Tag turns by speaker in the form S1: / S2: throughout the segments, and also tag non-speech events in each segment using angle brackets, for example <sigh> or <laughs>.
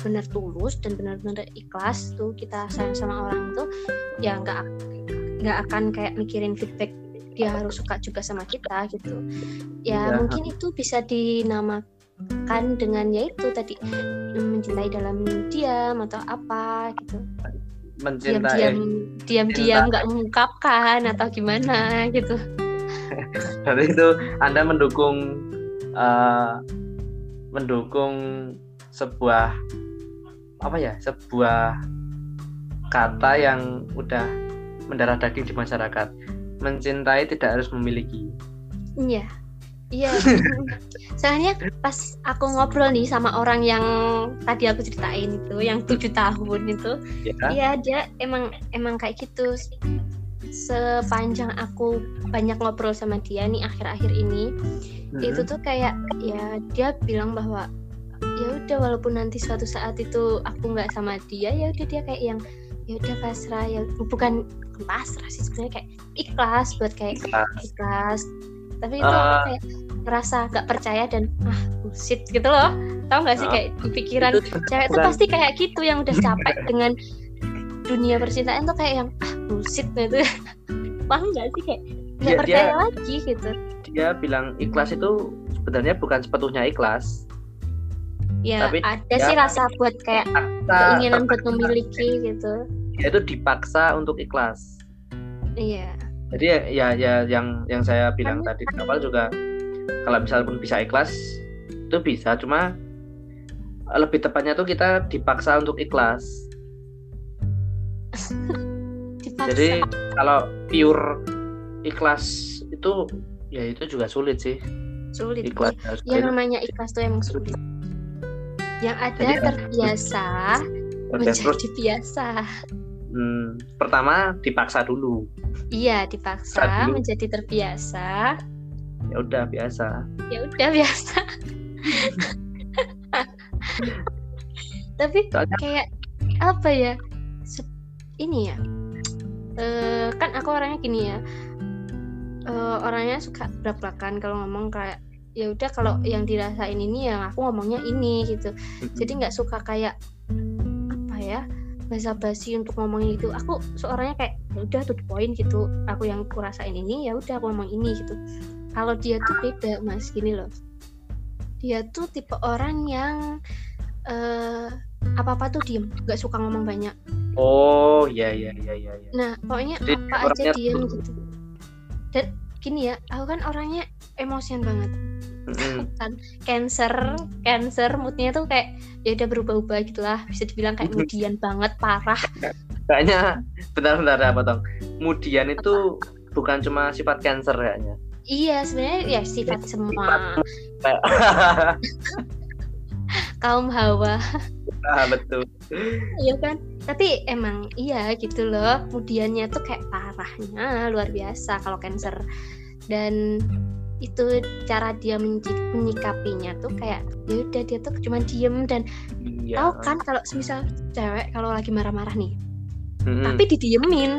S1: benar-benar tulus dan benar-benar ikhlas tuh kita sayang sama orang itu ya nggak nggak akan kayak mikirin feedback dia harus suka juga sama kita gitu. Ya,
S2: Ya.
S1: mungkin itu bisa dinamakan dengan ya itu tadi mencintai dalam diam atau apa gitu.
S2: Mencintai.
S1: Diam-diam diam-diam nggak mengungkapkan atau gimana gitu. <laughs>
S2: Berarti itu Anda mendukung eh, mendukung sebuah apa ya sebuah kata yang udah mendarah daging di masyarakat mencintai tidak harus memiliki
S1: Iya, iya. <laughs> Soalnya pas aku ngobrol nih sama orang yang tadi aku ceritain itu, yang tujuh tahun itu,
S2: ya
S1: iya dia emang emang kayak gitu. Sepanjang aku banyak ngobrol sama dia nih akhir-akhir ini,
S2: Mm-mm.
S1: itu tuh kayak ya dia bilang bahwa ya udah walaupun nanti suatu saat itu aku nggak sama dia ya udah dia kayak yang ya udah pasrah ya bukan pasrah sih sebenarnya kayak ikhlas buat kayak
S2: Ikhlas.
S1: ikhlas. Tapi itu
S2: Ah.
S1: aku kayak ngerasa gak percaya dan ah bullshit gitu loh. Tau gak sih
S2: Ah.
S1: kayak di pikiran
S2: Itu
S1: cewek
S2: bukan-
S1: pasti kayak gitu yang udah capek <laughs> dengan dunia percintaan tuh kayak yang ah bullshit gitu. <laughs> Paham gak sih? Kayak nggak
S2: Dia-
S1: percaya
S2: dia-
S1: lagi gitu.
S2: dia bilang ikhlas itu sebenarnya bukan sepenuhnya ikhlas
S1: ya
S2: Tapi
S1: ada
S2: dia-
S1: sih rasa buat kayak
S2: Paksa-
S1: keinginan buat memiliki gitu.
S2: Dia itu dipaksa untuk ikhlas.
S1: Iya.
S2: Jadi ya, ya ya yang yang saya bilang tadi di awal juga kalau misalnya pun bisa ikhlas itu bisa. Cuma lebih tepatnya tuh kita dipaksa untuk ikhlas. <laughs>
S1: Dipaksa.
S2: Jadi kalau pure ikhlas itu ya itu juga sulit sih.
S1: Sulit.
S2: Ikhlas harus
S1: yang namanya ikhlas tuh emang sulit yang ada
S2: Jadi-
S1: terbiasa menjadi biasa.
S2: Hmm, pertama dipaksa dulu.
S1: Iya dipaksa
S2: dulu.
S1: menjadi terbiasa.
S2: Ya udah biasa.
S1: Ya udah biasa. Tapi
S2: soalnya
S1: kayak apa ya? Ini ya? Eh kan aku orangnya gini ya. Eh, orangnya suka belak-belakan kalau ngomong kayak ya udah kalau yang dirasain ini ya aku ngomongnya ini gitu. Jadi nggak suka kayak apa ya basa-basi untuk ngomongin itu. Aku seorangnya kayak ya udah tuh poin gitu. Aku yang kurasain ini ya udah aku ngomong ini gitu. Kalau dia tuh beda mas. Gini loh. Dia tuh tipe orang yang eh apa apa tuh diem nggak suka ngomong banyak.
S2: Oh ya ya ya ya ya
S1: nah pokoknya
S2: Jadi
S1: apa aja diem
S2: tuh-
S1: gitu. Dan gini ya aku kan orangnya emosian banget. Kan? Cancer cancer moodnya tuh kayak ya udah berubah-ubah gitulah. Bisa dibilang kayak kemudian banget parah.
S2: Kayaknya bentar-bentar ya potong. Kemudian itu bukan cuma sifat cancer kayaknya.
S1: Iya sebenarnya ya sifat semua.
S2: Kayak- <laughs>
S1: kaum hawa.
S2: Ah, betul.
S1: Iya kan? Tapi emang iya gitu loh. Kemudiannya tuh kayak parahnya luar biasa kalau cancer. Dan itu cara dia menyikapinya tuh kayak ya udah dia tuh cuma diem dan
S2: iya.
S1: tahu kan kalau semisal cewek kalau lagi marah-marah nih
S2: Mm-mm.
S1: tapi didiemin.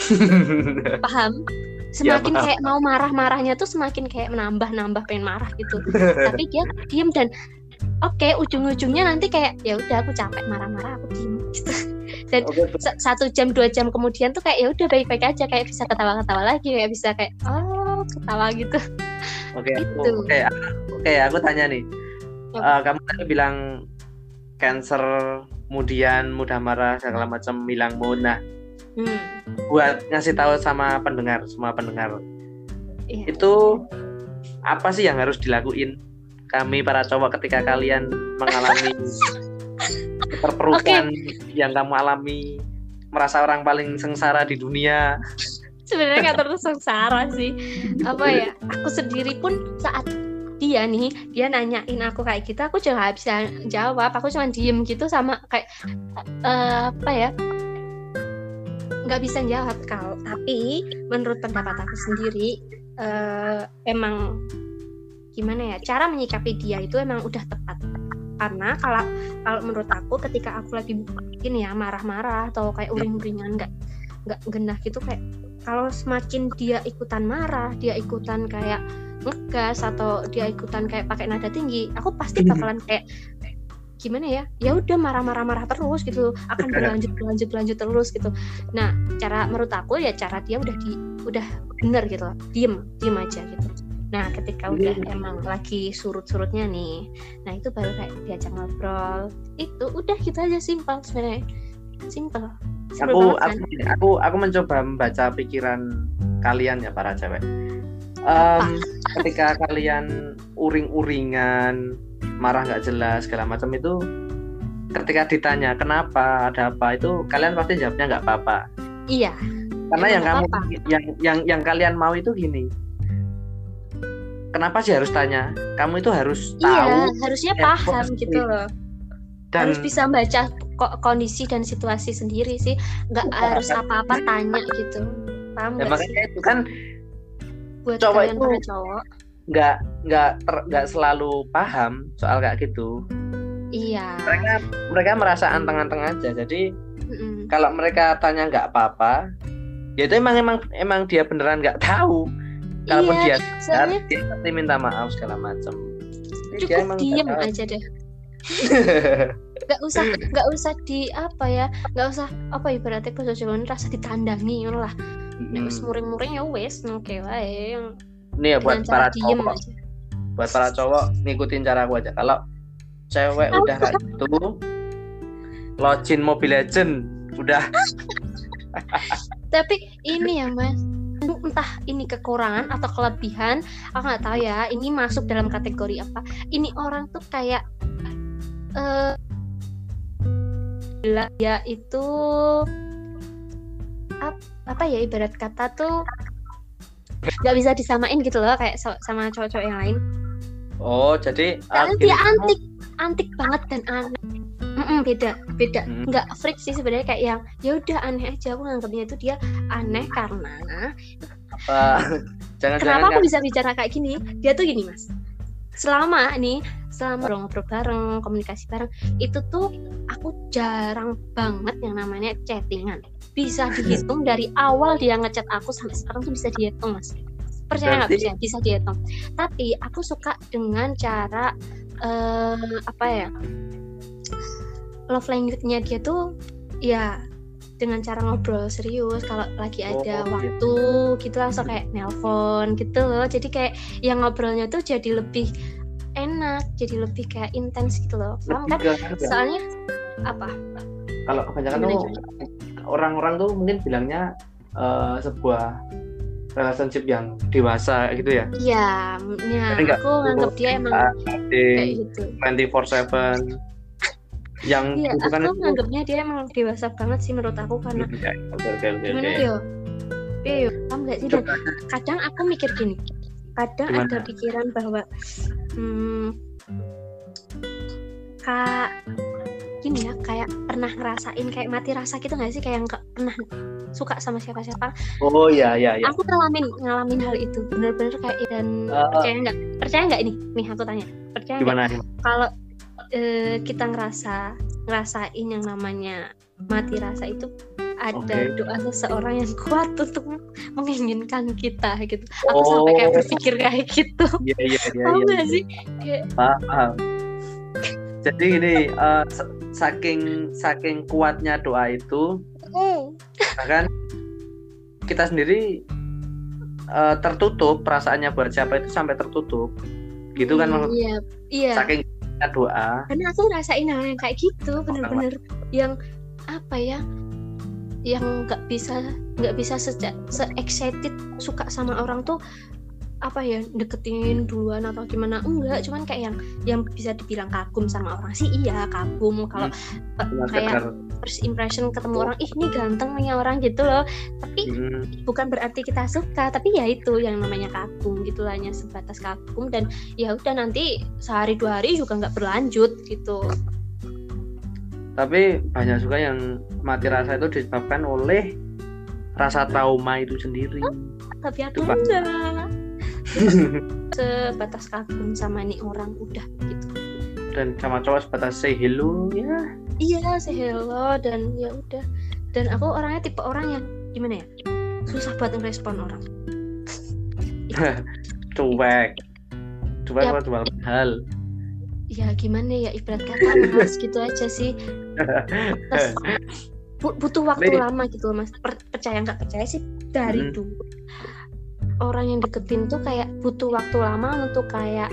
S1: <laughs> Paham? Semakin
S2: paham.
S1: kayak mau marah-marahnya tuh semakin kayak menambah-nambah pengen marah gitu. <laughs> Tapi dia diem dan oke ujung-ujungnya nanti kayak ya udah aku capek marah-marah aku diem. <laughs> Gitu. Dan
S2: Oke,
S1: sa- satu jam dua jam kemudian tuh kayak ya udah baik-baik aja. Kayak bisa ketawa-ketawa lagi kayak bisa kayak oh ketawa gitu.
S2: Oke
S1: Gitu.
S2: oke oke aku tanya nih? Eh, kamu tadi bilang cancer kemudian mudah marah segala macam bilang mood. Nah
S1: hmm,
S2: buat ngasih tahu sama pendengar semua pendengar.
S1: Iya.
S2: itu apa sih yang harus dilakuin? Kami para cowok ketika kalian mengalami <laughs> keterpurukan yang kamu alami merasa orang paling sengsara di dunia
S1: sebenarnya nggak terus sengsara sih. Apa ya aku sendiri pun saat dia nih dia nanyain aku kayak gitu aku juga nggak bisa jawab. Aku cuma diem gitu sama kayak eh, apa ya nggak bisa jawab. Kalau tapi menurut pendapat aku sendiri eh, emang gimana ya cara menyikapi dia itu emang udah tepat. Karena kalau kalau menurut aku ketika aku lagi gini ya marah-marah atau kayak uring-uringan nggak nggak genah gitu kayak kalau semakin dia ikutan marah, dia ikutan kayak ngegas atau dia ikutan kayak pakai nada tinggi, aku pasti bakalan kayak gimana ya? Ya udah marah-marah marah terus gitu. Akan berlanjut berlanjut berlanjut terus gitu. Nah cara menurut aku ya cara dia udah di udah bener gitu loh. Diem diem aja gitu. Nah ketika udah emang lagi surut-surutnya nih nah itu baru kayak diajak ngobrol. Itu udah gitu aja simpel sebenarnya simpel
S2: aku aku aku aku mencoba membaca pikiran kalian ya para cewek. Um, ketika kalian uring-uringan marah nggak jelas segala macam itu ketika ditanya kenapa? Ada apa? itu kalian pasti jawabnya nggak apa-apa.
S1: Iya.
S2: Karena yang kamu yang yang yang kalian mau itu gini. Kenapa sih harus tanya? Kamu itu harus
S1: iya, tahu harusnya paham gitu loh. dan harus bisa baca kondisi dan situasi sendiri sih. Nggak harus apa-apa tanya gitu. Paham
S2: ya, makanya itu kan buat cowok itu cowok. nggak nggak nggak selalu paham soal kayak gitu.
S1: Iya.
S2: Mereka mereka merasa anteng-anteng aja. Jadi mm-mm. kalau mereka tanya nggak apa-apa ya itu emang emang emang dia beneran nggak tahu. Kalaupun iya, dia soalnya... dia pasti minta maaf segala macam.
S1: Cukup diem aja deh nggak usah nggak usah di apa ya nggak usah apa ibaratnya bahasa Jawa rasa ditandangi lah. Hmm. muring-muring ya wes oke lah yang
S2: ini ya buat para cowok. buat para cowok ngikutin cara aku aja. Kalau cewek udah kayak gitu login Mobile Legend udah.
S1: Tapi ini ya mas. Entah ini kekurangan atau kelebihan aku nggak tahu ya. Ini masuk dalam kategori apa. Ini orang tuh kayak uh, ya itu apa ya ibarat kata tuh nggak bisa disamain gitu loh kayak sama cowok-cowok yang lain.
S2: Oh jadi
S1: karena dia antik antik banget dan aneh Mm-mm, beda beda hmm. nggak freak sih sebenarnya kayak yang ya udah aneh aja aku nganggapnya itu dia aneh karena
S2: apa? <laughs> Jangan
S1: kenapa aku bisa bicara kayak gini? Dia tuh gini mas selama nih selama ngobrol bareng komunikasi bareng itu tuh aku jarang banget yang namanya chattingan. Bisa dihitung dari awal dia ngechat aku sampai sekarang tuh bisa dihitung mas. Percaya nggak? Bisa bisa dihitung. Tapi aku suka dengan cara uh, apa ya love language-nya dia tuh ya dengan cara ngobrol serius kalau lagi ada oh, waktu gitu. gitu langsung kayak nelpon gitu loh. Jadi kayak yang ngobrolnya tuh jadi lebih enak jadi lebih kayak intens gitu loh. Paham kan? soalnya apa?
S2: Kalau kebanyakan tuh orang-orang tuh mungkin bilangnya uh, sebuah relationship yang dewasa gitu ya.
S1: Iya, ya, aku nganggap dia emang kayak gitu.
S2: 24/7 yang
S1: iya, aku itu... nganggapnya dia emang dewasa banget sih menurut aku karena
S2: ya, okay, okay, okay,
S1: gimana yo ya? Yo paham gak sih? Dan kadang aku mikir gini kadang gimana? ada pikiran bahwa hmm, kak gini ya kayak pernah ngerasain kayak mati rasa gitu gak sih? Kayak nggak pernah suka sama siapa-siapa.
S2: Oh iya iya iya.
S1: Aku ngalamin ngalamin hal itu. Bener-bener kayak dan uh, percaya nggak? Percaya nggak ini? Nih aku tanya. Percaya gimana? Kalau uh, kita ngerasa ngerasain yang namanya mati rasa itu ada okay. doa seseorang yang kuat untuk menginginkan kita gitu. Aku oh. sampai kayak berpikir kayak gitu.
S2: Iya iya iya, iya,
S1: sih? Kayak...
S2: paham. Jadi ini uh, saking saking kuatnya doa itu mm. bahkan kita sendiri uh, tertutup perasaannya buat siapa itu sampai tertutup. Gitu kan
S1: mm, iya iya
S2: saking doa
S1: karena aku rasain hal yang kayak gitu bener-bener yang apa ya yang nggak bisa nggak bisa sejak se excited suka sama orang tuh apa ya deketin duluan atau gimana? Enggak cuman kayak yang yang bisa dibilang kagum sama orang sih iya kagum. Kalau hmm. kayak first impression ketemu orang ih ini ganteng nih orang gitu loh. Tapi hmm. bukan berarti kita suka tapi ya itu yang namanya kagum gitu hanya sebatas kagum. Dan ya udah nanti sehari dua hari juga nggak berlanjut gitu.
S2: Tapi banyak juga yang mati rasa itu disebabkan oleh rasa trauma itu sendiri.
S1: Tapi aku enggak <laughs> sebatas kagum sama nih orang udah gitu.
S2: Dan sama cowok sebatas say hello ya.
S1: Iya say hello dan ya udah. Dan aku orangnya tipe orang yang gimana ya? Susah buat ngerespon orang. <laughs>
S2: Cuek. Cuek yep. buat hal.
S1: Ya gimana ya? Ibarat kata mas gitu aja sih. Terus, <laughs> bu- butuh waktu
S2: Nih.
S1: lama gitu loh, mas. Per- percaya nggak percaya sih? Dari
S2: Hmm.
S1: dulu orang yang deketin tuh kayak butuh waktu lama untuk kayak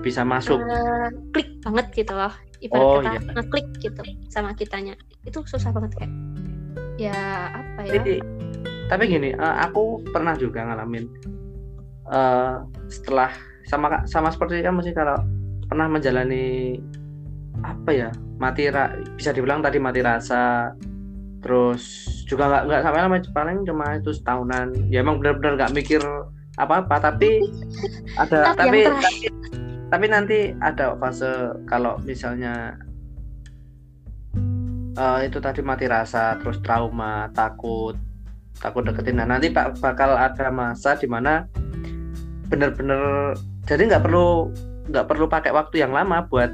S2: bisa masuk.
S1: eh, klik banget gitu loh. Ibarat
S2: Oh,
S1: kata
S2: iya.
S1: ngeklik gitu sama kitanya. Itu susah banget kayak. Ya apa ya?
S2: Jadi, tapi gini, eh, aku pernah juga ngalamin eh, setelah sama sama seperti kamu sih kalau pernah menjalani apa ya mati ra- bisa dibilang tadi mati rasa terus juga nggak nggak sampai lama paling cuma itu setahunan. Ya emang benar-benar nggak mikir apa-apa tapi ada
S1: Tapi
S2: tapi tapi, tapi nanti ada fase kalau misalnya eh, itu tadi mati rasa terus trauma takut takut deketin. Nah nanti pak bakal ada masa di mana bener-bener jadi nggak perlu nggak perlu pakai waktu yang lama buat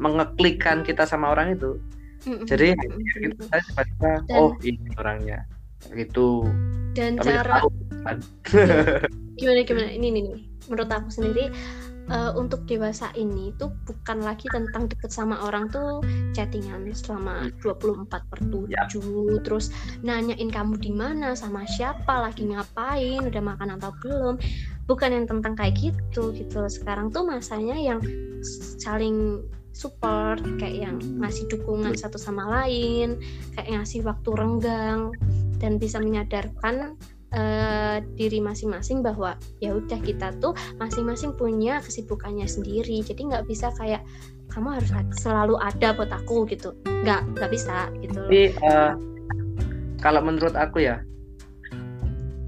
S2: mengeklikkan kita sama orang itu Jadi kita tiba-tiba
S1: Dan-
S2: oh ini orangnya. Gitu.
S1: Dan
S2: tapi
S1: cara
S2: tahu kan. <laughs>
S1: gimana gimana? Ini nih menurut aku sendiri eh, untuk dewasa ini tuh bukan lagi tentang deket sama orang tuh chattingan selama 24 per 7
S2: Yap.
S1: terus nanyain kamu di mana sama siapa lagi ngapain udah makan atau belum. Bukan yang tentang kayak gitu gitu. Sekarang tuh masanya yang saling support kayak yang ngasih dukungan satu sama lain kayak ngasih waktu renggang dan bisa menyadarkan eh, diri masing-masing bahwa ya udah kita tuh masing-masing punya kesibukannya sendiri. Jadi nggak bisa kayak kamu harus selalu ada buat aku gitu. Nggak nggak bisa gitu loh.
S2: Tapi eh, kalau menurut aku ya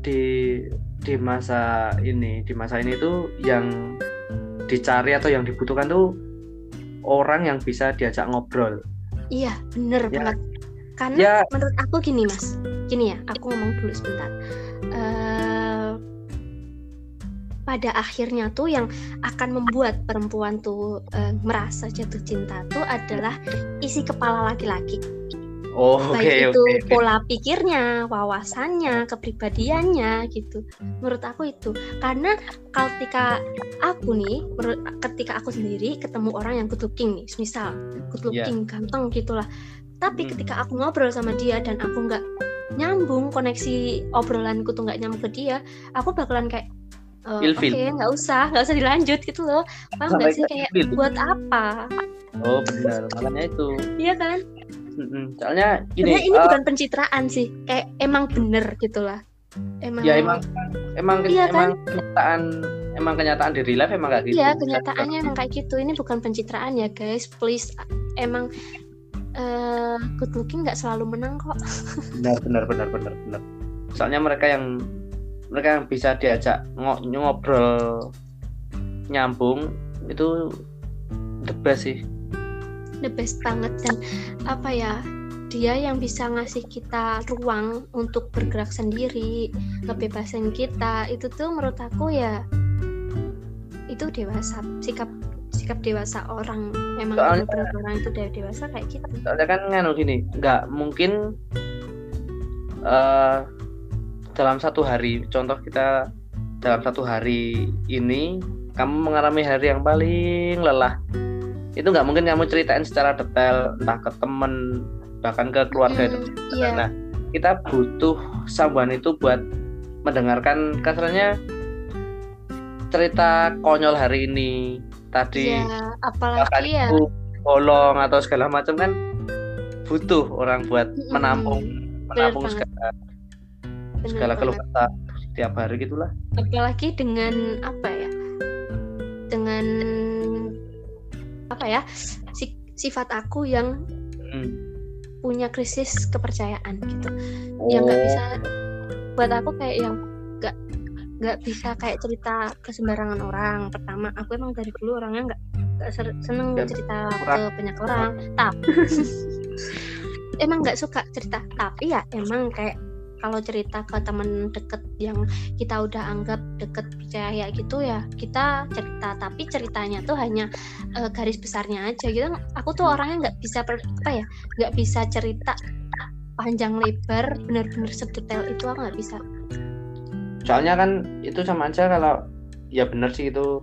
S2: di di masa ini di masa ini tuh yang dicari atau yang dibutuhkan tuh orang yang bisa diajak ngobrol.
S1: iya bener
S2: Ya.
S1: banget. Karena
S2: Ya.
S1: menurut aku gini mas. Gini ya aku ngomong dulu sebentar. Eh, pada akhirnya tuh yang akan membuat perempuan tuh eh, merasa jatuh cinta tuh adalah isi kepala laki-laki
S2: oh
S1: baik
S2: oke.
S1: itu pola pikirnya, wawasannya, kepribadiannya gitu. Menurut aku itu karena ketika aku nih, ketika aku sendiri ketemu orang yang good looking nih, misal good looking, ganteng gitulah. Tapi
S2: Hmm.
S1: ketika aku ngobrol sama dia dan aku nggak nyambung koneksi obrolanku tuh nggak nyambung ke dia, aku bakalan kayak "Eh, oke
S2: Ilfil.
S1: nggak usah nggak usah dilanjut gitu loh paham nggak sih kayak buat apa
S2: Oh benar makanya itu.
S1: iya kan
S2: Mm-mm. Soalnya gini.
S1: Sebenarnya ini
S2: eh,
S1: bukan pencitraan sih, kayak emang bener gitu lah. Emang
S2: ya emang emang
S1: Iya
S2: emang kenyataan emang kenyataan di real life emang kayak gitu.
S1: Iya, kenyataannya emang kayak gitu. Ini bukan pencitraan ya, guys. Please emang eh good looking nggak selalu menang kok. <laughs>
S2: benar benar benar benar benar soalnya mereka yang mereka yang bisa diajak ngo- ngobrol nyambung itu the best sih
S1: The best banget dan apa ya? Dia yang bisa ngasih kita ruang untuk bergerak sendiri, ngebebasin kita. Itu tuh menurut aku ya itu dewasa, sikap sikap dewasa orang. Emang
S2: Soalnya-
S1: orang itu udah dewasa kayak gitu.
S2: soalnya kan nganu gini nggak mungkin eh dalam satu hari contoh kita dalam satu hari ini kamu mengalami hari yang paling lelah itu nggak mungkin kamu ceritain secara detail entah ke temen bahkan ke keluarga itu.
S1: Hmm, iya.
S2: Nah, kita butuh someone itu buat mendengarkan kasarnya cerita konyol hari ini. Tadi
S1: Ya,
S2: bahkan
S1: apalagi ya.
S2: itu bolong atau segala macam kan butuh orang buat menampung menampung
S1: banget.
S2: segala
S1: bener
S2: segala keluh kesah tiap hari gitulah.
S1: Apalagi dengan apa ya? Dengan apa ya si- sifat aku yang
S2: Hmm.
S1: punya krisis kepercayaan gitu. Yang nggak
S2: Oh,
S1: bisa. Buat aku kayak yang nggak nggak bisa kayak cerita ke sembarangan orang. Pertama aku emang dari dulu orangnya nggak nggak seneng
S2: Dan
S1: cerita ke
S2: kurang-
S1: banyak orang. Tapi <laughs> emang nggak suka cerita. Tapi ya emang kayak kalau cerita ke temen deket yang kita udah anggap deket percaya gitu ya kita cerita. Tapi ceritanya tuh hanya eh, garis besarnya aja gitu. Aku tuh orangnya nggak bisa per- apa ya nggak bisa cerita panjang lebar bener-bener sedetail itu aku nggak bisa.
S2: Soalnya kan itu sama aja kalau ya bener sih itu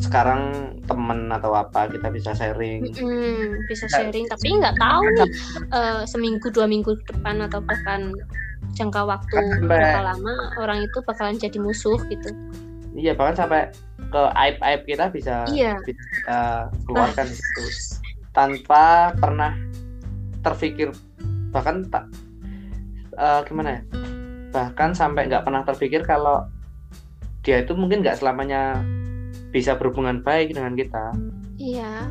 S2: sekarang temen atau apa kita bisa sharing.
S1: Mm-mm, bisa sharing. Tapi nggak tahu nih eh, seminggu dua minggu depan atau bahkan jangka waktu
S2: Sampai-
S1: berapa lama orang itu bakalan jadi musuh gitu.
S2: Iya bahkan sampai ke aib aib kita bisa
S1: Iya.
S2: bisa keluarkan itu tanpa pernah terpikir bahkan tak eh, gimana ya? Bahkan sampai nggak pernah terpikir kalau dia itu mungkin nggak selamanya bisa berhubungan baik dengan kita.
S1: Iya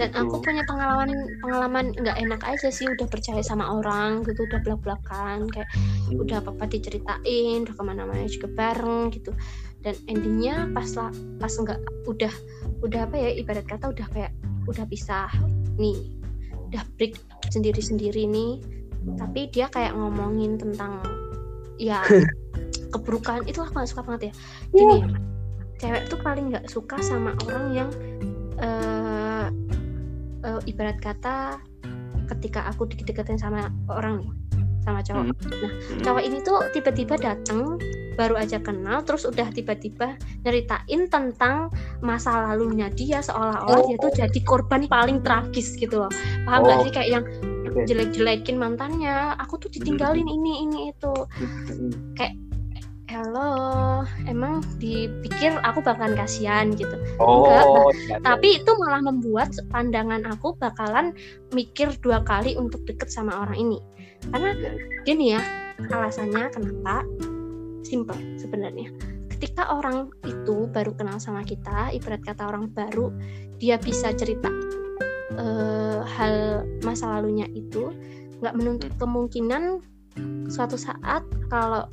S1: dan
S2: Gitu.
S1: aku punya pengalaman pengalaman nggak enak aja sih udah percaya sama orang gitu udah belak belakan kayak udah apa apa diceritain udah ke mana-mana juga bareng gitu. Dan endingnya pas lah pas nggak udah udah apa ya ibarat kata udah kayak udah pisah nih udah break sendiri-sendiri nih. Tapi dia kayak ngomongin tentang ya <laughs> keburukan itu aku gak suka banget ya. Gini ya cewek tuh paling nggak suka sama orang yang eh eh, ibarat kata ketika aku deket-deketin sama orang nih sama cowok. Nah cowok ini tuh tiba-tiba datang baru aja kenal terus udah tiba-tiba nyeritain tentang masa lalunya dia seolah-olah dia tuh jadi korban paling tragis gitu loh. Paham
S2: Oh.
S1: sih? Kayak yang jelek-jelekin mantannya aku tuh ditinggalin ini ini itu halo emang dipikir aku bakalan kasihan gitu. Enggak,
S2: oh iya, iya.
S1: tapi itu malah membuat pandangan aku bakalan mikir dua kali untuk deket sama orang ini. Karena gini ya alasannya kenapa? Simple sebenarnya. Ketika orang itu baru kenal sama kita ibarat kata orang baru dia bisa cerita eh, hal masa lalunya itu nggak menuntut kemungkinan suatu saat kalau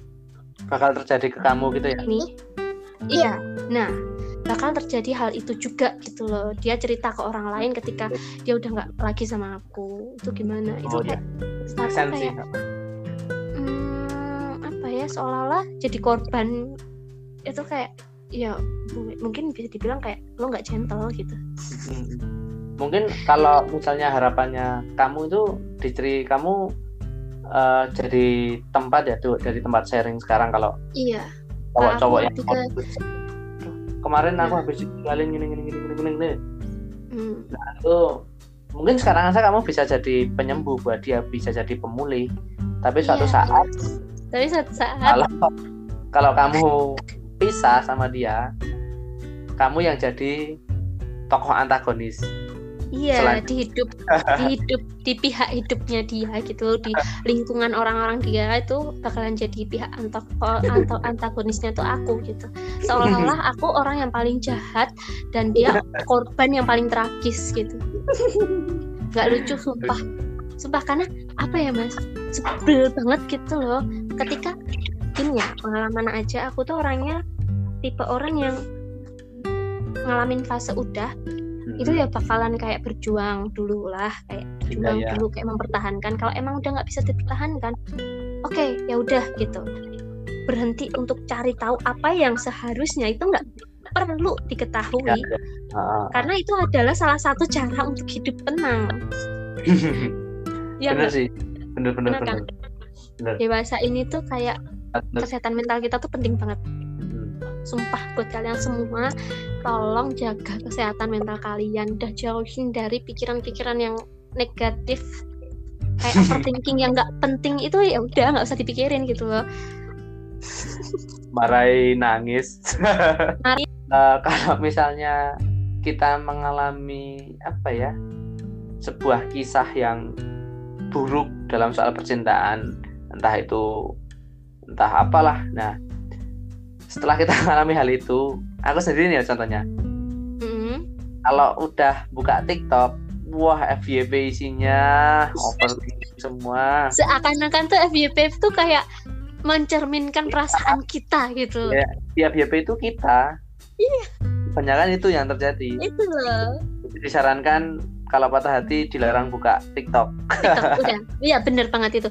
S2: bakal terjadi ke kamu gitu ya?
S1: Ini. Iya. Nah bakal terjadi hal itu juga gitu loh. Dia cerita ke orang lain ketika dia udah nggak lagi sama aku. Itu gimana? Itu
S2: Oh, iya.
S1: kayak kayak hmm, apa ya? Seolah-olah jadi korban. Itu kayak ya mu- mungkin bisa dibilang kayak lo nggak gentle gitu.
S2: Mm. mungkin kalau misalnya harapannya kamu itu diceri kamu eh, jadi tempat ya tuh dari tempat sharing sekarang kalau
S1: iya.
S2: cowok-cowok yang Aduh, kemarin aku habis ditinggalin gini gini gini gini gini, gini.
S1: hmm,
S2: itu mungkin sekarang aja kamu bisa jadi penyembuh buat dia bisa jadi pemulih. Tapi suatu
S1: Iya.
S2: saat
S1: tapi suatu saat
S2: kalau kalau kamu pisah sama dia kamu yang jadi tokoh antagonis
S1: Iya,
S2: Selain-
S1: di hidup di hidup di pihak hidupnya dia gitu, di lingkungan orang-orang dia itu bakalan jadi pihak anto, anto antagonisnya tuh aku gitu. Seolah-olah <laughs> aku orang yang paling jahat dan dia korban yang paling tragis gitu. Gak lucu sumpah. Sumpah karena apa ya Mas? Sebel banget gitu loh. Ketika gini ya, pengalaman aja aku tuh orangnya tipe orang yang ngalamin fase udah itu ya bakalan kayak berjuang dulu lah kayak berjuang
S2: Iya, iya.
S1: dulu kayak mempertahankan kalau emang udah nggak bisa dipertahankan oke ya udah gitu berhenti untuk cari tahu apa yang seharusnya itu nggak perlu diketahui
S2: Ya, ya. Ah,
S1: karena itu adalah salah satu cara untuk hidup tenang <laughs> ya nggak?
S2: sih bener bener
S1: Bener kan?
S2: bener
S1: dewasa ini tuh kayak
S2: Bener.
S1: kesehatan mental kita tuh penting banget
S2: Hmm.
S1: sumpah buat kalian semua tolong jaga kesehatan mental kalian. Udah jauhin dari pikiran-pikiran yang negatif. Kayak <laughs> overthinking yang nggak penting itu ya udah nggak usah dipikirin gitu loh.
S2: Marahi nangis. <laughs> Eh, kalau misalnya kita mengalami apa ya sebuah kisah yang buruk dalam soal percintaan entah itu entah apalah. Nah setelah kita <laughs> mengalami hal itu aku sendiri nih ya contohnya.
S1: Mm,
S2: kalau udah buka TikTok wah FYP isinya overthinking semua.
S1: Seakan-akan tuh FYP tuh kayak mencerminkan perasaan kita gitu.
S2: Ya. di FYP itu kita.
S1: Iya.
S2: kebanyakan itu yang terjadi.
S1: Itu loh.
S2: Disarankan kalau patah hati dilarang buka TikTok.
S1: TikTok <laughs> udah iya bener banget itu.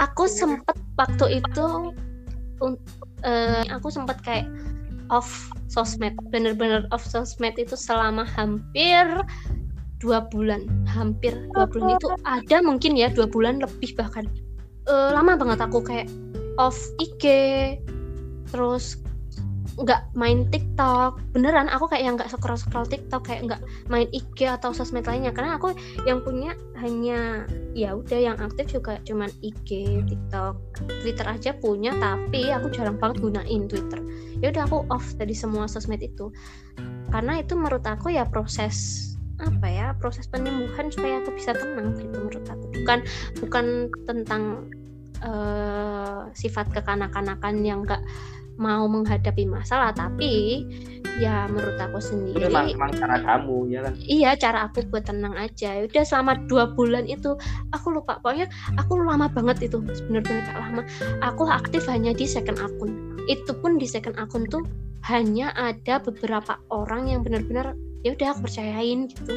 S1: Aku sempet waktu itu eh, aku sempet kayak off sosmed. Bener-bener off sosmed itu selama hampir dua bulan. Hampir dua bulan. Itu ada mungkin ya dua bulan lebih bahkan. Eh, lama banget aku kayak off IG terus nggak main TikTok. Beneran aku kayak yang nggak scroll scroll TikTok kayak nggak main IG atau sosmed lainnya. Karena aku yang punya hanya ya udah yang aktif juga cuman IG TikTok. Twitter aja punya tapi aku jarang banget gunain Twitter. Ya udah aku off dari semua sosmed itu. Karena itu menurut aku ya proses apa ya proses penyembuhan supaya aku bisa tenang gitu menurut aku. Bukan bukan tentang uh, sifat kekanak-kanakan yang enggak mau menghadapi masalah tapi ya menurut aku sendiri
S2: memang, memang cara kamu ya kan?
S1: iya cara aku buat tenang aja. Udah selama dua bulan itu aku lupa. Pokoknya aku lama banget itu benar-benar gak lama. Aku aktif hanya di second akun. Itu pun di second akun tuh hanya ada beberapa orang yang benar-benar ya udah aku percayain gitu.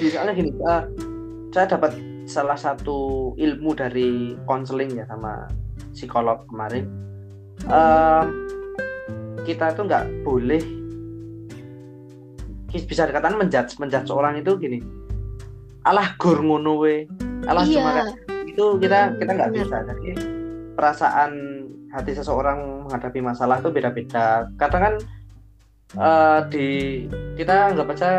S2: Soalnya gini uh, saya dapat salah satu ilmu dari konseling ya sama psikolog kemarin um, kita itu nggak boleh bisa dikatakan menjudge menjudge orang itu gini. Alah gur ngono we. Alah iya. cuma itu kita kita nggak bisa. Jadi perasaan hati seseorang menghadapi masalah itu beda-beda. Katakan uh, di kita nggak baca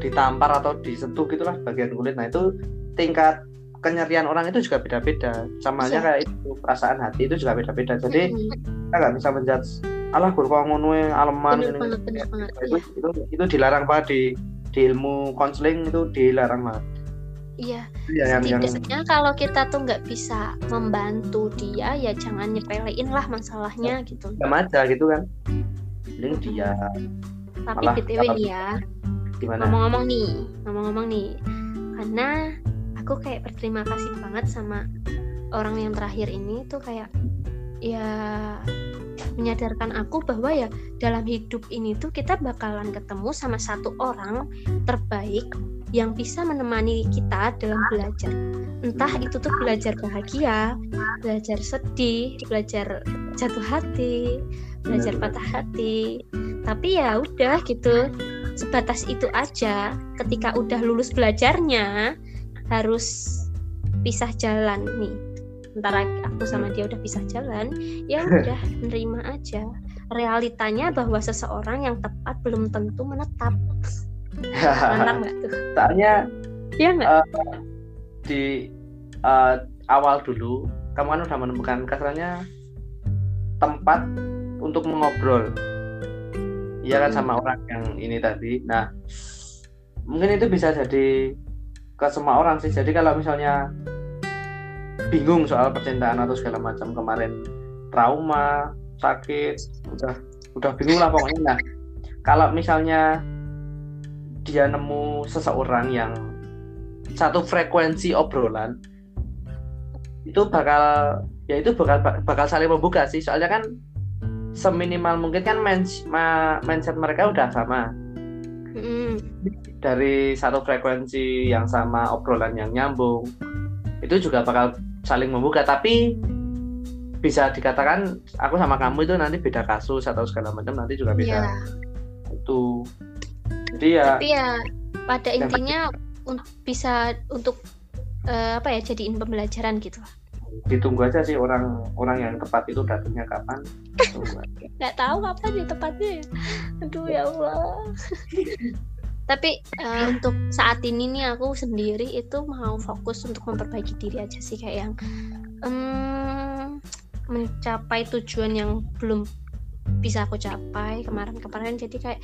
S2: ditampar atau disentuh gitulah bagian kulit. Nah itu tingkat kenyerian orang itu juga beda-beda sama aja kayak itu perasaan hati itu juga beda-beda jadi hmm. kita nggak bisa menjudge alah kurang ngono aleman
S1: bener bener banget,
S2: itu, iya. itu, itu dilarang pak di di ilmu konseling itu dilarang banget
S1: Iya, ya, setidaknya yang... kalau kita tuh nggak bisa membantu dia, ya jangan nyepelein lah masalahnya ya, gitu.
S2: Sama aja gitu kan. Ini dia.
S1: Tapi btw nih ya. Ngomong-ngomong nih, ngomong-ngomong nih, karena aku kayak berterima kasih banget sama orang yang terakhir ini tuh kayak ya menyadarkan aku bahwa ya dalam hidup ini tuh kita bakalan ketemu sama satu orang terbaik yang bisa menemani kita dalam belajar. Entah itu tuh belajar bahagia, belajar sedih, belajar jatuh hati, belajar patah hati. Tapi ya udah gitu, sebatas itu aja. Ketika udah lulus belajarnya, harus pisah jalan nih. Antara aku sama dia udah pisah jalan ya <laughs> udah nerima aja. Realitanya bahwa seseorang yang tepat belum tentu menetap.
S2: Mantap nggak tuh? <laughs> Soalnya ya nggak? uh, di uh, awal dulu kamu kan udah menemukan kasarnya tempat untuk mengobrol. Iya kan sama orang yang ini tadi. Nah, mungkin itu bisa jadi ke semua orang sih. Jadi kalau misalnya bingung soal percintaan atau segala macam kemarin trauma sakit udah udah bingung lah pokoknya. Nah kalau misalnya dia nemu seseorang yang satu frekuensi obrolan itu bakal ya itu bakal bakal saling membuka sih. Soalnya kan seminimal mungkin kan mindset mereka udah sama mm. dari satu frekuensi yang sama obrolan yang nyambung itu juga bakal saling membuka tapi bisa dikatakan aku sama kamu itu nanti beda kasus atau segala macam nanti juga bisa yeah. itu jadi ya
S1: tapi ya pada intinya bisa untuk uh, apa ya jadiin pembelajaran gitu
S2: ditunggu aja sih orang orang yang tepat itu datangnya kapan. <laughs>
S1: Nggak tahu kapan ya tepatnya ya. Aduh ya allah. <laughs> Tapi uh, untuk saat ini nih aku sendiri itu mau fokus untuk memperbaiki diri aja sih kayak yang um, mencapai tujuan yang belum bisa aku capai kemarin-kemarin. Jadi kayak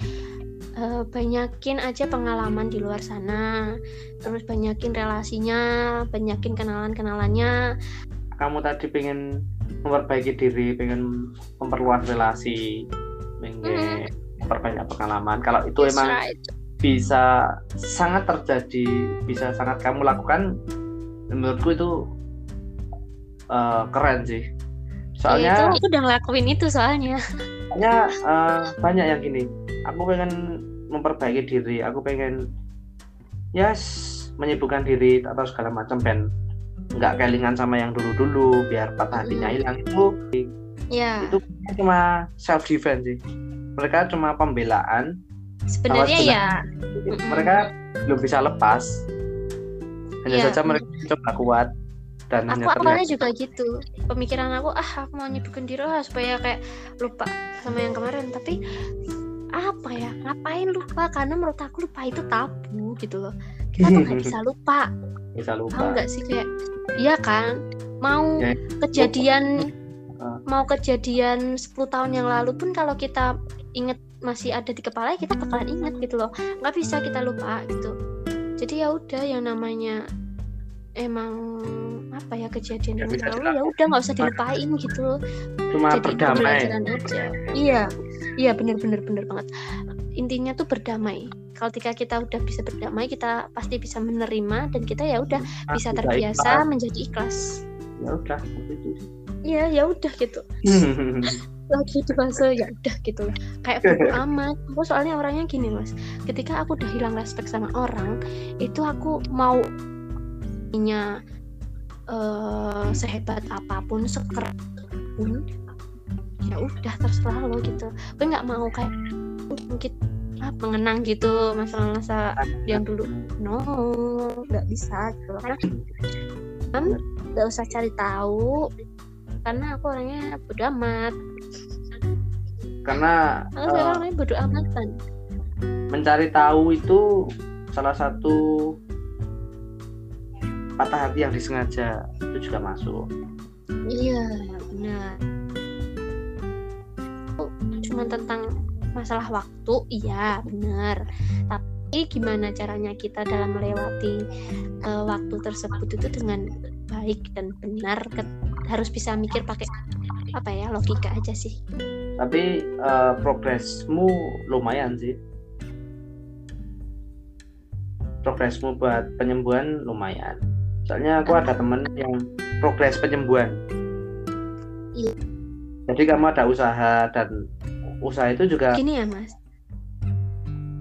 S1: uh, banyakin aja pengalaman di luar sana. Terus banyakin relasinya banyakin kenalan-kenalannya
S2: kamu tadi pengen memperbaiki diri, pengen memperluas relasi, pengen mm. memperbanyak pengalaman. Kalau itu yes, emang right. bisa sangat terjadi, bisa sangat kamu lakukan, menurutku itu uh, keren sih.
S1: Soalnya ya, itu aku udah ngelakuin itu soalnya.
S2: Soalnya uh, banyak yang gini. Aku pengen memperbaiki diri, aku pengen ya yes, menyibukkan diri atau segala macam pen nggak kelingan sama yang dulu-dulu biar patah hatinya hmm. hilang itu
S1: ya.
S2: itu cuma self defense sih. Mereka cuma pembelaan
S1: sebenarnya ya
S2: mereka belum bisa lepas. Hanya ya. saja mereka coba kuat dan
S1: aku
S2: hanya
S1: awalnya juga gitu. Pemikiran aku ah aku mau nyibukin diri lah supaya kayak lupa sama yang kemarin. Tapi apa ya ngapain lupa? Karena menurut aku lupa itu tabu gitu loh. Kita tuh nggak <laughs> bisa lupa
S2: bisa lupa.
S1: Nggak sih kayak iya kan? Mau
S2: Ya,
S1: kejadian
S2: Ah.
S1: mau kejadian 10 tahun yang lalu pun kalau kita inget masih ada di kepala kita bakalan inget gitu loh. Nggak bisa kita lupa gitu. Jadi ya udah yang namanya emang apa ya kejadian
S2: Nggak
S1: yang lalu ya udah nggak usah dilupain gitu loh.
S2: Cuma
S1: jadi
S2: berdamai.
S1: aja. Iya. Iya bener bener bener banget intinya tuh berdamai. Kalau ketika kita udah bisa berdamai kita pasti bisa menerima dan kita ya udah bisa
S2: Sudah
S1: terbiasa
S2: ikhlas,
S1: menjadi ikhlas.
S2: Ya udah itu sih.
S1: iya ya udah gitu. <laughs> Lagi di fase ya udah gitu kayak bodo <laughs> amat. Aku soalnya orangnya gini mas. Ketika aku udah hilang respect sama orang itu aku mau nya eh, sehebat apa pun sekeras pun ya udah terserah lo gitu. Gue nggak mau kayak mungkin ah, mengenang gitu masa-masa yang dulu. No nggak bisa. Gitu karena kan nggak usah cari tahu karena aku orangnya bodo amat.
S2: Karena
S1: aku sekarang orangnya bodo amatan
S2: mencari tahu itu salah satu patah hati yang disengaja. Itu juga masuk.
S1: Iya benar. Oh, cuma tentang masalah waktu iya benar tapi gimana caranya kita dalam melewati eh, waktu tersebut itu dengan baik dan benar? Ke- harus bisa mikir pakai apa ya logika aja sih.
S2: Tapi eh, progresmu lumayan sih. Progresmu buat penyembuhan lumayan. Soalnya aku ada temen yang progres penyembuhan.
S1: Iya.
S2: jadi kamu ada usaha dan usaha itu juga
S1: gini ya mas.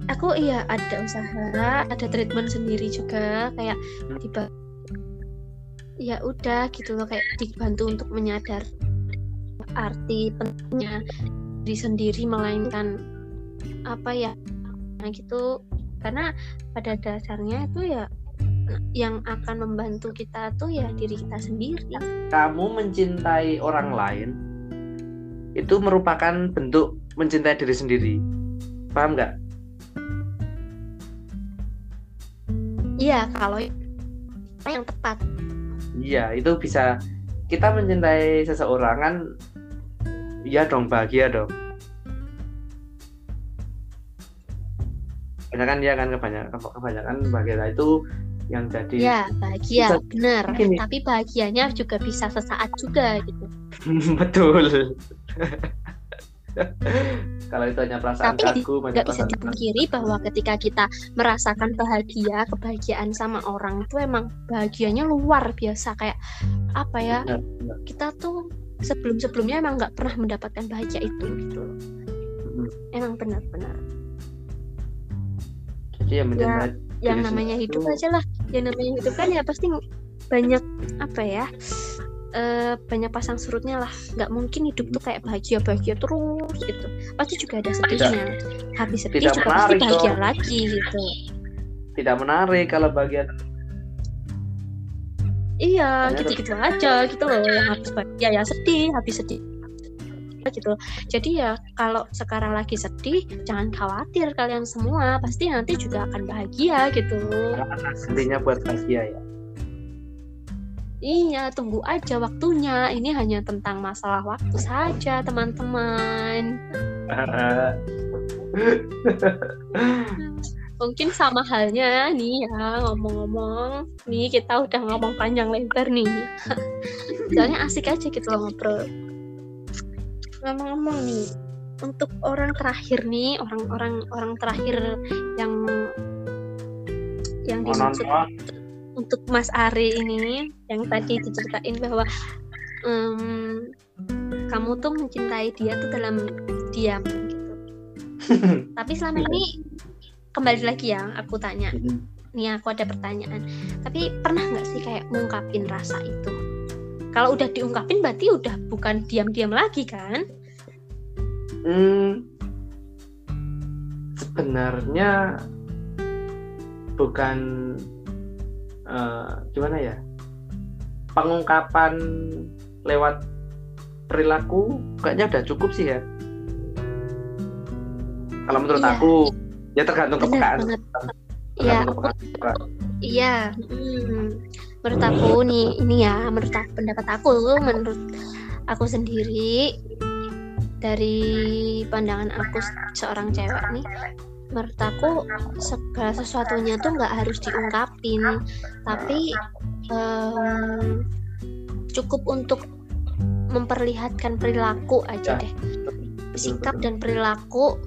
S1: Aku iya ada usaha ada treatment sendiri juga kayak
S2: Hmm.
S1: tiba ya udah gitu loh kayak dibantu untuk menyadar arti pentingnya diri sendiri melainkan apa ya nah gitu. Karena pada dasarnya itu ya yang akan membantu kita tuh ya diri kita sendiri.
S2: Kamu mencintai orang lain itu merupakan bentuk mencintai diri sendiri. Paham nggak?
S1: Iya kalau yang tepat.
S2: Iya itu bisa kita mencintai seseorang kan iya dong bahagia dong. Kebanyakan ya kan kebanyakan kebanyakan bahagia itu yang jadi
S1: ya bahagia
S2: Bisa-
S1: benar.
S2: Gini.
S1: tapi bahagianya juga bisa sesaat juga gitu. <laughs>
S2: Betul kalau itu hanya perasaan
S1: Tapi
S2: hanya
S1: nggak bisa dipungkiri bahwa ketika kita merasakan bahagia kebahagiaan sama orang itu emang bahagianya luar biasa. Kayak apa ya?
S2: Benar, benar.
S1: kita tuh sebelum sebelumnya emang nggak pernah mendapatkan bahagia itu gitu loh.
S2: Mm.
S1: emang benar-benar
S2: jadi ya mencintai
S1: yang
S2: Diri
S1: namanya
S2: sendiri
S1: hidup
S2: itu-
S1: aja lah. Yang namanya hidup kan ya pasti banyak apa ya eh, banyak pasang surutnya lah. Nggak mungkin hidup tuh kayak bahagia bahagia terus gitu. Pasti juga ada sedihnya. Habis sedih
S2: tidak
S1: juga pasti bahagia
S2: dong.
S1: lagi gitu.
S2: Tidak menarik kalau bahagia
S1: iya
S2: Ternyata-
S1: gitu-gitu aja gitu loh. Yang habis bahagia ya sedih habis sedih gitu. Jadi ya kalau sekarang lagi sedih jangan khawatir kalian semua. Pasti nanti juga akan bahagia gitu.
S2: Intinya buat bahagia ya
S1: Iya, tunggu aja waktunya. Ini hanya tentang masalah waktu saja, teman-teman. <laughs> Mungkin sama halnya nih ya, ngomong-ngomong. Nih, kita udah ngomong panjang lebar nih. <laughs> Soalnya asik aja gitu loh ngobrol. Ngomong-ngomong nih, untuk orang terakhir nih, orang-orang orang terakhir yang yang dimaksud. Untuk Mas Ari ini yang tadi diceritain bahwa em, kamu tuh mencintai dia tuh dalam diam gitu. <laughs> Tapi selama ini kembali lagi ya aku tanya, nih aku ada pertanyaan. Tapi pernah nggak sih kayak ngungkapin rasa itu? Kalau udah diungkapin berarti udah bukan diam-diam lagi kan?
S2: Hmm, sebenarnya bukan eh, gimana ya pengungkapan lewat perilaku kayaknya udah cukup sih ya kalau menurut
S1: Iya.
S2: aku ya tergantung kepekaan.
S1: Iya. Iya, hmm. menurut aku nih ini ya, menurut aku, pendapat aku, menurut aku sendiri dari pandangan aku se- seorang cewek nih, menurut aku segala sesuatunya tuh nggak harus diungkapin, tapi em, cukup untuk memperlihatkan perilaku aja
S2: Ya.
S1: deh, sikap dan perilaku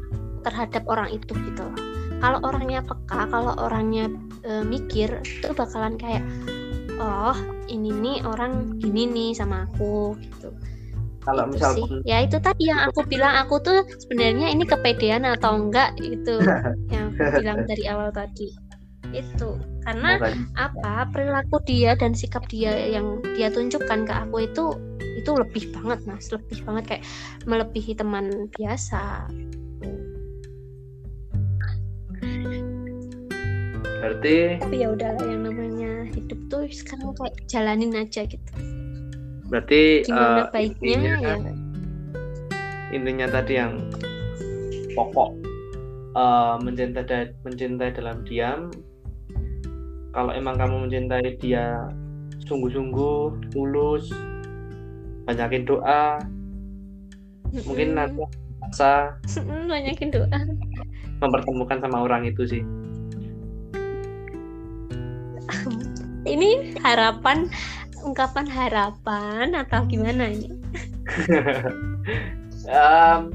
S1: terhadap orang itu gitu loh. Kalau orangnya peka, kalau orangnya e, mikir itu bakalan kayak oh ini nih orang gini nih sama aku gitu
S2: kalau
S1: Itu
S2: misal
S1: sih. ya itu tadi yang aku bilang aku tuh sebenarnya ini kepedean atau enggak itu <laughs> yang aku bilang dari awal tadi. Itu karena apa? Perilaku dia dan sikap dia yang dia tunjukkan ke aku itu itu lebih banget mas. Lebih banget kayak melebihi teman biasa.
S2: Berarti
S1: tapi ya udahlah yang namanya hidup tuh sekarang kayak jalanin aja gitu
S2: berarti
S1: gimana
S2: eh,
S1: baiknya
S2: intinya,
S1: ya?
S2: intinya tadi yang pokok eh, mencintai mencintai dalam diam. Kalau emang kamu mencintai dia sungguh-sungguh tulus banyakin doa mungkin nanti bisa
S1: banyakin doa.
S2: mempertemukan sama orang itu sih.
S1: Ini harapan ungkapan harapan atau gimana ini?
S2: Em,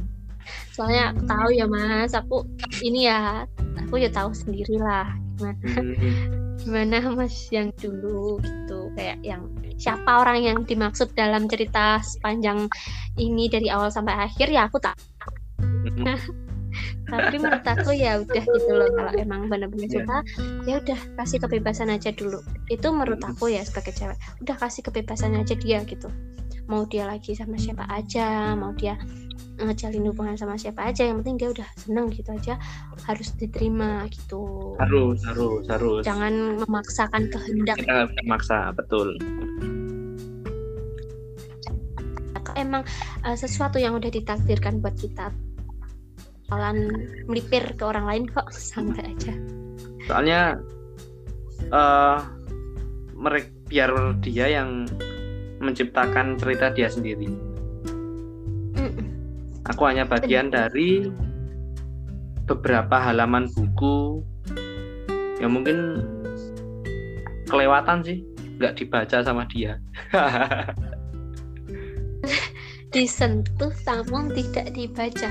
S1: soalnya aku tahu ya mas. Aku ini ya aku ya tahu sendiri lah gimana.
S2: Hmm,
S1: gimana mas yang dulu gitu kayak yang siapa orang yang dimaksud dalam cerita sepanjang ini dari awal sampai akhir ya aku tak
S2: hmm,
S1: tapi menurut aku ya udah gitu loh kalau emang benar-benar
S2: Iya.
S1: suka ya udah kasih kebebasan aja dulu. Itu menurut aku ya sebagai cewek udah kasih kebebasan aja dia gitu. Mau dia lagi sama siapa aja mau dia ngejalin hubungan sama siapa aja yang penting dia udah seneng gitu aja harus diterima gitu.
S2: Harus harus harus.
S1: Jangan memaksakan kehendak.
S2: Kita nggak bisa maksa betul.
S1: Emang eh, sesuatu yang udah ditakdirkan buat kita bakalan melipir ke orang lain kok <laughs> santai aja
S2: soalnya eh mereka biar dia yang menciptakan cerita dia sendiri
S1: Mm-mm.
S2: aku hanya bagian dari beberapa halaman buku yang mungkin kelewatan sih nggak dibaca sama dia <laughs>
S1: disentuh namun tidak dibaca.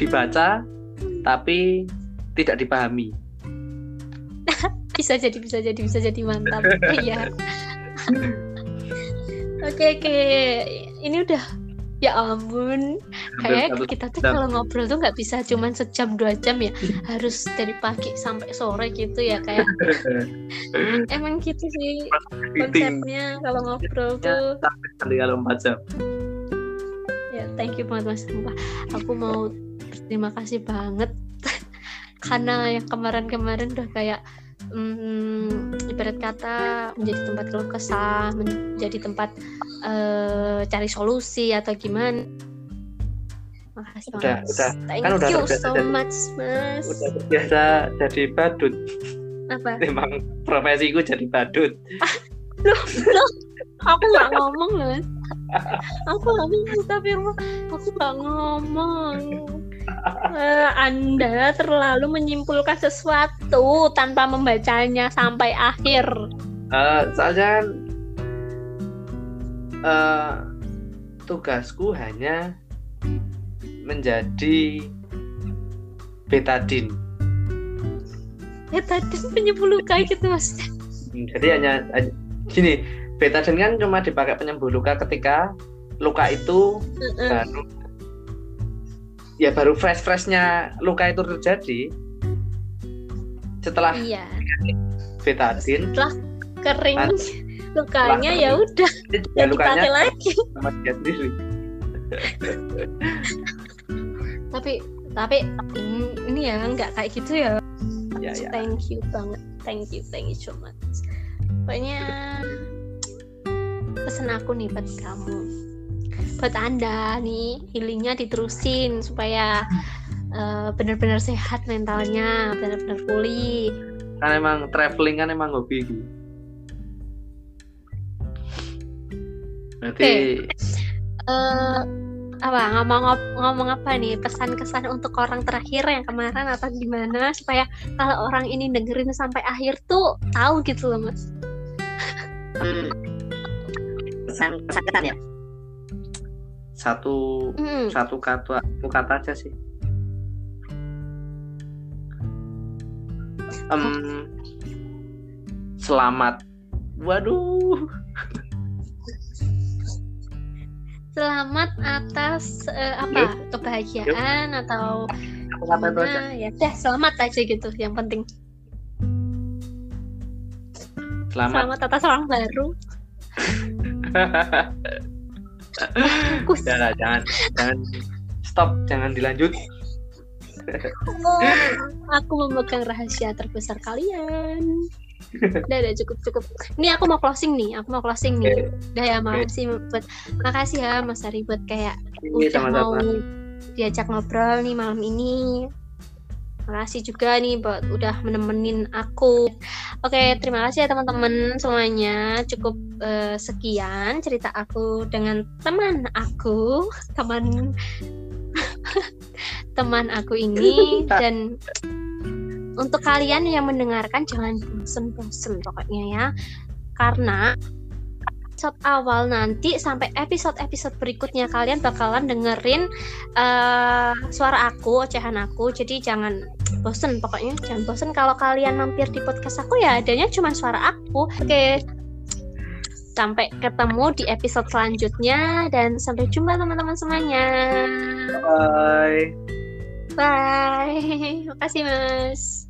S2: Dibaca tapi tidak dipahami. <laughs>
S1: Bisa jadi bisa jadi bisa jadi mantap <laughs> iya. Oke oke. Ini udah ya ampun. Kayak kita tuh kalau ngobrol tuh nggak bisa cuman sejam dua jam ya. Harus dari pagi sampai sore gitu ya kayak. <laughs> Emang gitu sih konsepnya kalau ngobrol tuh.
S2: Kali kalau empat jam
S1: thank you banget mas. Sumpah. aku mau berterima kasih banget. <laughs> Karena yang kemarin-kemarin udah kayak mm, ibarat kata menjadi tempat keluh kesah menjadi tempat eh, cari solusi atau gimana. Makasih
S2: Udah,
S1: banget
S2: udah.
S1: thank
S2: Kan udah
S1: you
S2: terbiasa
S1: so
S2: jadi-
S1: much mas.
S2: udah biasa jadi badut.
S1: Apa? <laughs>
S2: Emang profesiku jadi badut. <laughs>
S1: Aku nggak ngomong mas aku nggak ngomong tapi aku nggak ngomong. Eh, anda terlalu menyimpulkan sesuatu tanpa membacanya sampai akhir.
S2: Eh, soalnya eh, tugasku hanya menjadi betadin
S1: tadi penyembuh luka gitu mas.
S2: Jadi hanya hanya- gini betadin kan cuma dipakai penyembuh luka ketika luka itu baru ya baru fresh freshnya luka itu terjadi. Setelah
S1: iya.
S2: Betadin
S1: kering
S2: An-
S1: lukanya ya udah.
S2: Ya
S1: ya
S2: lukanya
S1: dipakai lagi.
S2: sama dia sendiri.
S1: Tapi tapi ini, ya nggak kayak gitu ya.
S2: Ya ya.
S1: Thank you banget. Thank you thank you so much. Pokoknya pesan aku nih buat kamu buat anda nih healingnya diterusin supaya uh, benar-benar sehat mentalnya benar-benar pulih
S2: kan emang traveling kan emang hobi Berarti okay.
S1: uh, eh, apa ngomong ngomong apa nih pesan kesan untuk orang terakhir yang kemarin atau gimana supaya kalau orang ini dengerin sampai akhir tuh tahu gitu loh mas.
S3: Hmm. Pesan kesan ya.
S2: Satu hmm. satu kata satu kata aja sih. Um, selamat. Waduh
S1: selamat atas uh, apa yuk. kebahagiaan yuk. atau
S2: aja.
S1: ya deh selamat aja gitu yang penting
S2: selamat,
S1: selamat atas orang baru
S2: Jangan, jangan jangan stop jangan dilanjut.
S1: Oh, aku memegang rahasia terbesar kalian. Udah udah cukup cukup. Ini aku mau closing nih aku mau closing nih. Udah ya makasih buat makasih ya Mas Ari buat kayak udah sama -sama. mau diajak ngobrol nih malam ini makasih juga nih buat udah menemenin aku. Oke terima kasih ya teman-teman semuanya. Cukup uh, sekian cerita aku dengan teman aku. <laughs> Teman <laughs> teman aku ini. Dan untuk kalian yang mendengarkan jangan bosen-bosen pokoknya ya. Karena episode awal nanti sampai episode-episode berikutnya kalian bakalan dengerin uh, suara aku, ocehan aku. Jadi jangan bosen pokoknya, jangan bosen kalau kalian mampir di podcast aku ya adanya cuma suara aku. Oke. Sampai ketemu di episode selanjutnya dan sampai jumpa teman-teman semuanya.
S2: Bye.
S1: Bye. <laughs> Makasih, Mas.